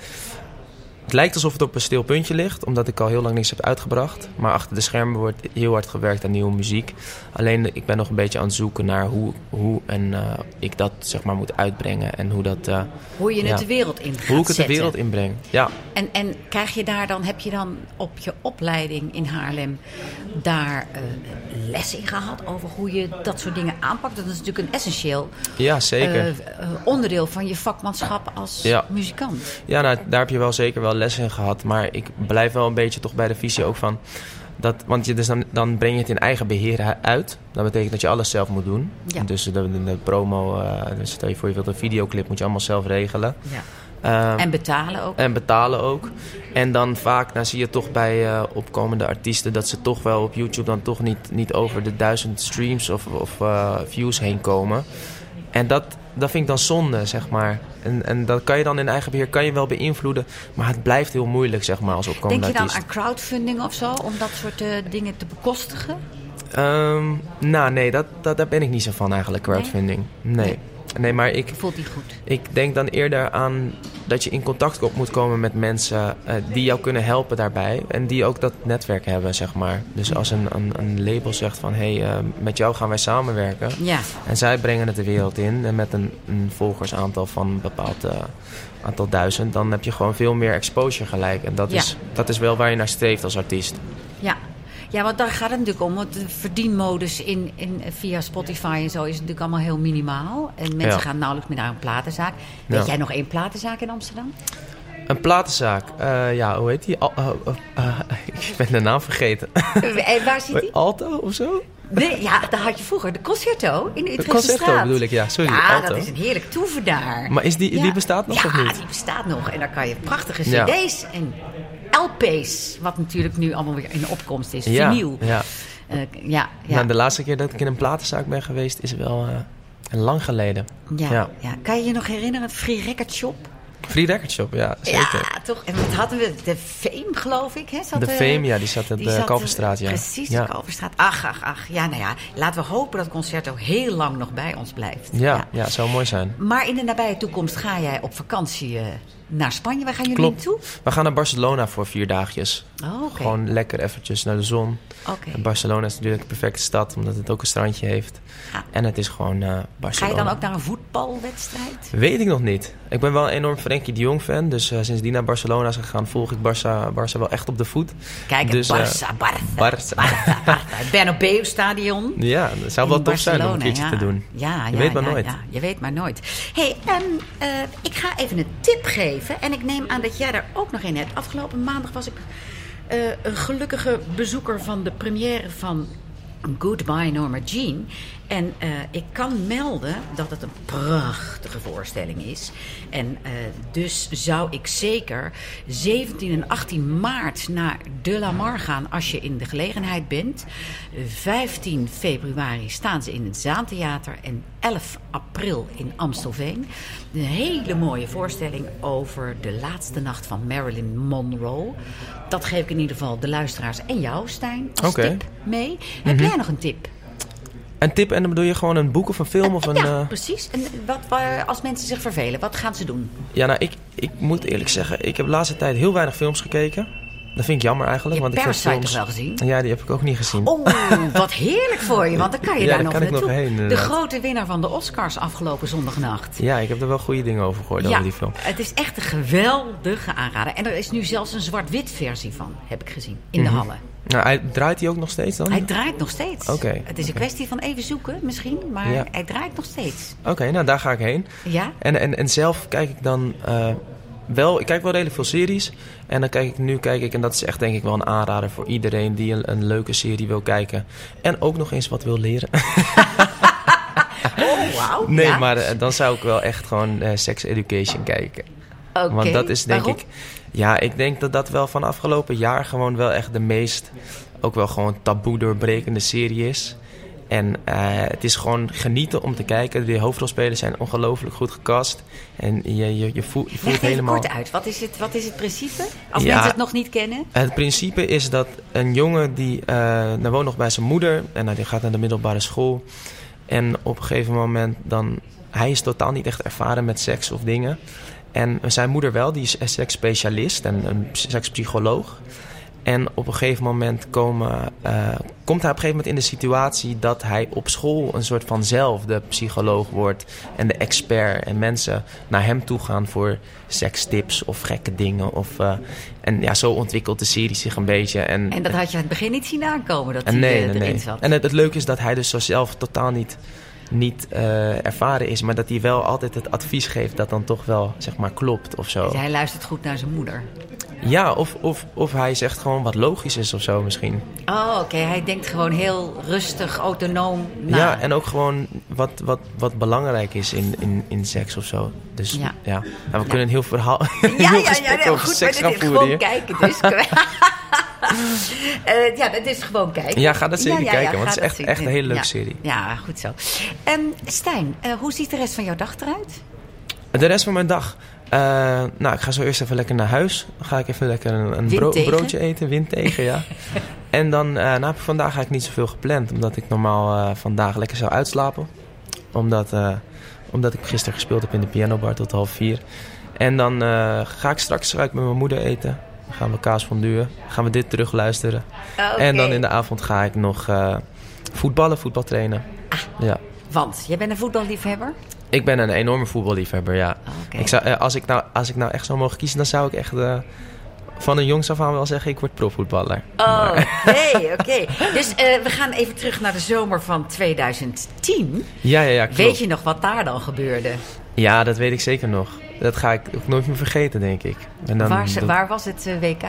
het lijkt alsof het op een stil puntje ligt, omdat ik al heel lang niks heb uitgebracht. Maar achter de schermen wordt heel hard gewerkt aan nieuwe muziek. Alleen ik ben nog een beetje aan het zoeken naar hoe, hoe en, eh, ik dat zeg maar moet uitbrengen. En hoe, dat, eh, Hoe je het de wereld in hoe ik het de wereld inbreng. Ja, En, en krijg je daar dan, heb je dan op je opleiding in Haarlem daar eh, les in gehad over hoe je dat soort dingen aanpakt? Dat is natuurlijk een essentieel ja zeker. eh, eh, onderdeel van je vakmanschap als Ja. muzikant. Ja, nou, daar heb je wel zeker wel les in gehad. Maar ik blijf wel een beetje toch bij de visie ook van... Dat, want je, dus dan, dan breng je het in eigen beheer uit. Dat betekent dat je alles zelf moet doen. Ja. Dus de, de, de promo, eh, dus stel je voor je wilt een videoclip, moet je allemaal zelf regelen. Ja. Ehm, En betalen ook. en betalen ook. En dan vaak dan zie je toch bij eh, opkomende artiesten dat ze toch wel op YouTube dan toch niet, niet over de duizend streams of, of eh, views heen komen. En dat, dat vind ik dan zonde, zeg maar. En, en dat kan je dan in eigen beheer kan je wel beïnvloeden. Maar het blijft heel moeilijk, zeg maar, als opkomende Denk je dan artiest. aan crowdfunding of zo, om dat soort eh, dingen te bekostigen? Ehm, nou, nee, dat, dat, daar ben ik niet zo van eigenlijk, crowdfunding. Nee. Nee, maar ik, Voelt die goed? Ik denk dan eerder aan dat je in contact moet komen met mensen eh, die jou kunnen helpen daarbij. En die ook dat netwerk hebben, zeg maar. Dus als een, een, een label zegt van... hé, hey, eh, met jou gaan wij samenwerken. Ja. En zij brengen het de wereld in. En met een, een volgersaantal van een bepaald eh, aantal duizend... dan heb je gewoon veel meer exposure gelijk. En dat, Ja. is, dat is wel waar je naar streeft als artiest. Ja. Ja, want daar gaat het natuurlijk om. Want de verdienmodus in, in, via Spotify en zo is natuurlijk allemaal heel minimaal. En mensen Ja. gaan nauwelijks meer naar een platenzaak. Weet Ja. jij nog één platenzaak in Amsterdam? Een platenzaak. eh, ja, hoe heet die? Al- eh, eh, eh, ik ben de naam vergeten. en waar zit die? Alto of zo? Nee, ja, daar had je vroeger de Concerto in de Utrechtse Concerto straat. bedoel ik, ja. Sorry, Ja, Alto. dat is een heerlijk toeven daar. Maar is die, Ja. die bestaat nog ja, of niet? die bestaat nog. En daar kan je prachtige Ja. cd's en LP's, wat natuurlijk nu allemaal weer in opkomst is. Ja, Vinyl. ja. Eh, ja, ja. Nou, de laatste keer dat ik in een platenzaak ben geweest is wel eh, lang geleden. ja, ja. ja. Kan je je nog herinneren, Free Record Shop? Free Record Shop, ja, zeker. Ja, toch? En wat hadden we? De Fame, geloof ik. Hè? Zat, De eh, Fame, ja, die zat op die de zat, eh, Kalverstraat, ja. Precies, de Kalverstraat. Ach, ach, ach. Ja, nou ja, laten we hopen dat Concerto heel lang nog bij ons blijft. Ja, ja, zou mooi zijn. Maar in de nabije toekomst ga jij op vakantie eh, naar Spanje. Waar gaan jullie Klopt. naartoe? We gaan naar Barcelona voor vier dagjes. Oh. Gewoon lekker eventjes naar de zon. Oké. En Barcelona is natuurlijk een perfecte stad, omdat het ook een strandje heeft. Ja. En het is gewoon eh Ga Barcelona. je dan ook naar een voetbalwedstrijd? Weet ik nog niet. Ik ben wel een enorm Frenkie de Jong fan. Dus eh, sinds die naar Barcelona is gegaan, volg ik Barça, Barça wel echt op de voet. Kijk, Dus, eh, Barça, Barça, Barça. Barça, Barça. Bernabeu-stadion. Ja, het zou wel tof zijn om een keertje ja. te doen. Ja, Je weet maar nooit. ja, je weet maar nooit. hey, eh, ik ga even een tip geven. En ik neem aan dat jij daar ook nog in hebt. Afgelopen maandag was ik eh, een gelukkige bezoeker van de première van Goodbye Norma Jean. En eh, ik kan melden dat het een prachtige voorstelling is. En eh, dus zou ik zeker 17 en 18 maart naar De La Mar gaan als je in de gelegenheid bent. 15 februari staan ze in het Zaantheater en 11 april in Amstelveen. Een hele mooie voorstelling over de laatste nacht van Marilyn Monroe. Dat geef ik in ieder geval de luisteraars en jou, Stijn, als tip mee. Heb jij nog een tip? Een tip, en dan bedoel je gewoon een boek of een film of een... ja, eh, precies. En wat, waar, als mensen zich vervelen, wat gaan ze doen? Ja, nou, ik, ik moet eerlijk zeggen, ik heb de laatste tijd heel weinig films gekeken. Dat vind ik jammer eigenlijk. Je want ik Parasite films... toch wel gezien? Ja, die heb ik ook niet gezien. Oh, wat heerlijk voor je, want dan kan je Ja, daar nog kan ik nog heen, de grote winnaar van de Oscars afgelopen zondagnacht. Ja, ik heb er wel goede dingen over gehoord Ja, over die film. het is echt een geweldige aanrader. En er is nu zelfs een zwart-wit versie van, heb ik gezien, in Mhm. de hallen. Nou, hij, draait hij ook nog steeds dan? Hij draait nog steeds. Oké, Het is een kwestie van even zoeken misschien, maar Ja. hij draait nog steeds. Oké, nou daar ga ik heen. Ja? En, en, en zelf kijk ik dan eh, wel, ik kijk wel redelijk veel series. En dan kijk ik nu, kijk ik, en dat is echt denk ik wel een aanrader voor iedereen die een, een leuke serie wil kijken. En ook nog eens wat wil leren. Oh, wauw. Nee, ja. maar eh, dan zou ik wel echt gewoon eh, Sex Education kijken. Oké, Want dat is denk waarom? ik... Ja, ik denk dat dat wel van afgelopen jaar gewoon wel echt de meest... ook wel gewoon taboe doorbrekende serie is. En eh, het is gewoon genieten om te kijken. De hoofdrolspelers zijn ongelooflijk goed gecast. En je, je, je, voelt, je voelt Leg helemaal... kort uit. Wat is, het, wat is het principe? Als Ja. mensen het nog niet kennen. Het principe is dat een jongen die uh, nou woont nog bij zijn moeder en nou, die gaat naar de middelbare school. En op een gegeven moment dan, hij is totaal niet echt ervaren met seks of dingen. En zijn moeder wel, die is een seksspecialist en een sekspsycholoog. En op een gegeven moment komen, uh, komt hij op een gegeven moment in de situatie dat hij op school een soort van zelf de psycholoog wordt en de expert. En mensen naar hem toe gaan voor sekstips of gekke dingen. Of, uh, en ja, zo ontwikkelt de serie zich een beetje. En, En dat had je aan het begin niet zien aankomen, dat en hij nee, eh, nee, erin nee. zat. En het, het leuke is dat hij dus zo zelf totaal niet, niet uh, ervaren is. Maar dat hij wel altijd het advies geeft dat dan toch wel zeg maar klopt of zo. Dus hij luistert goed naar zijn moeder. Ja, of, of, of hij zegt gewoon wat logisch is of zo misschien. Oh, oké. Okay. Hij denkt gewoon heel rustig, autonoom na. Ja, en ook gewoon wat, wat, wat belangrijk is in, in, in seks of zo. Dus ja, ja. Nou, we ja. kunnen een heel verhaal, ja, heel ja, goed, seks gaan voeren gewoon hier. kijken dus. uh, ja, dat is gewoon kijken. Ja, ga dat ja, kijken, want het is echt, echt een hele leuke serie. Ja, goed zo. Um, Stijn, uh, hoe ziet de rest van jouw dag eruit? De rest van mijn dag? Uh, nou, ik ga zo eerst even lekker naar huis. Dan ga ik even lekker een, een bro tegen? broodje eten, wind tegen, ja. en dan, uh, nou, vandaag ga ik niet zoveel gepland, omdat ik normaal uh, vandaag lekker zou uitslapen. Omdat, omdat ik gisteren gespeeld heb in de pianobar tot half vier. En dan ga ik straks ga ik met mijn moeder eten. Dan gaan we kaas fonduren. Gaan we dit terug luisteren. Okay. En dan in de avond ga ik nog voetballen, voetbal trainen. Ah, ja. Want, jij bent een voetballiefhebber? Ik ben een enorme voetballiefhebber, ja. Okay. Ik zou, uh, als, ik nou, als ik nou echt zou mogen kiezen, dan zou ik echt uh, van een jongs af aan wel zeggen... ik word profvoetballer. Oh, oké, oké. Okay. Dus uh, we gaan even terug naar de zomer van 2010. Ja, ja, ja, klopt. Weet je nog wat daar dan gebeurde? Ja, dat weet ik zeker nog. Dat ga ik ook nooit meer vergeten, denk ik. En dan, waar, dat... waar was het WK?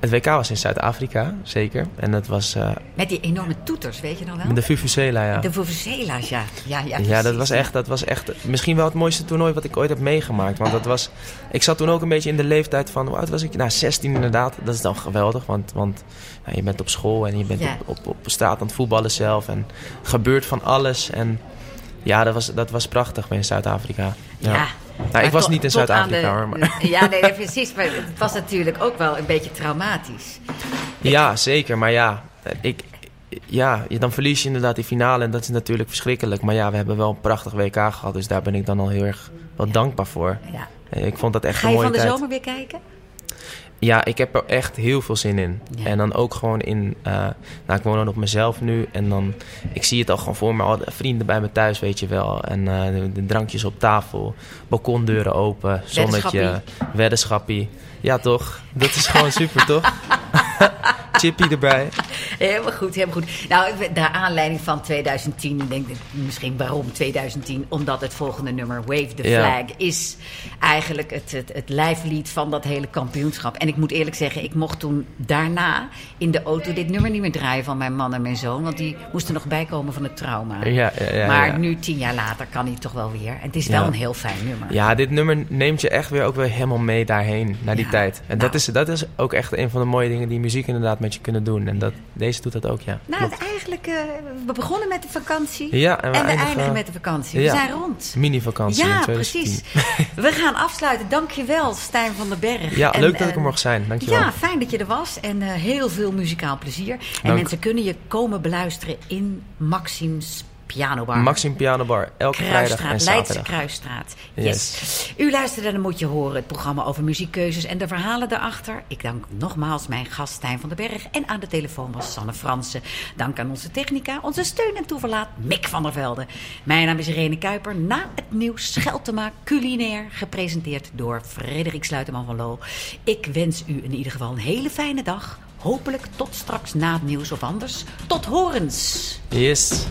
Het WK was in Zuid-Afrika, zeker. En dat was... Uh, met die enorme toeters, weet je nog wel? Met de Vuvuzela, ja. De Vuvuzela's, ja. Ja, ja, ja, dat was, echt, dat was echt misschien wel het mooiste toernooi wat ik ooit heb meegemaakt. Want dat was... Ik zat toen ook een beetje in de leeftijd van... Hoe oud was ik? Nou, 16 inderdaad. Dat is dan geweldig, want, want je bent op school en je bent ja. op, op, op straat aan het voetballen zelf. En gebeurt van alles. En ja, dat was, dat was prachtig in Zuid-Afrika. ja. ja. Nou, ik was niet in Zuid-Afrika hoor. Maar. Ja, nee, nee, precies. Maar het was natuurlijk ook wel een beetje traumatisch. Ja, zeker. Maar ja, ik, ja, dan verlies je inderdaad die finale en dat is natuurlijk verschrikkelijk. Maar ja, we hebben wel een prachtig WK gehad, dus daar ben ik dan al heel erg wel dankbaar voor. Ja. Ik vond dat echt Ga een je mooie van de tijd. zomer weer kijken? Ja, ik heb er echt heel veel zin in. Ja. En dan ook gewoon in... Uh, nou, ik woon dan op mezelf nu. En dan... Ik zie het al gewoon voor me. Al de vrienden bij me thuis, weet je wel. En uh, de, de, drankjes op tafel. Balkondeuren open. Zonnetje. Weddenschappie. Ja, toch? Dat is gewoon super, toch? Chippy erbij. Helemaal goed, helemaal goed. Nou, naar aanleiding van 2010, ik denk ik misschien waarom 2010? Omdat het volgende nummer, Wave the Ja. Flag, is eigenlijk het, het, het lijflied van dat hele kampioenschap. En ik moet eerlijk zeggen, ik mocht toen daarna in de auto dit nummer niet meer draaien van mijn man en mijn zoon. Want die moesten nog bijkomen van het trauma. Ja, ja, ja, maar nu, tien jaar later, kan hij toch wel weer. En het is wel een heel fijn nummer. Ja, dit nummer neemt je echt weer ook weer helemaal mee daarheen, naar die tijd. En Nou. dat, is, dat is ook echt een van de mooie dingen die muziek inderdaad met je kunnen doen. En dat, deze doet dat ook, ja. Nou, Klopt. eigenlijk, eh, we begonnen met de vakantie. Ja, en we en we eindigen- met de vakantie. We zijn rond. Mini-vakantie in Ja, 2010. precies. We gaan afsluiten. Dankjewel, Stijn van den Berg. Ja, En, leuk dat ik eh, er mocht zijn. Dankjewel. Ja, fijn dat je er was. En eh, heel veel muzikaal plezier. En Dank. mensen kunnen je komen beluisteren in Maxims Pianobar. Maxim Piano Bar, elke vrijdag en Kruisstraat, Leidse. Kruisstraat. Yes. Yes. U luisterde en dan moet je horen het programma over muziekkeuzes en de verhalen daarachter. Ik dank nogmaals mijn gast Stijn van den Berg en aan de telefoon was Sanne Fransen. Dank aan onze technica, onze steun en toeverlaat Mick van der Velde. Mijn naam is Irene Kuiper. Na het nieuws Scheltema culinair, gepresenteerd door Frederik Sluiteman van Loo. Ik wens u in ieder geval een hele fijne dag. Hopelijk tot straks na het nieuws of anders. Tot horens! Yes.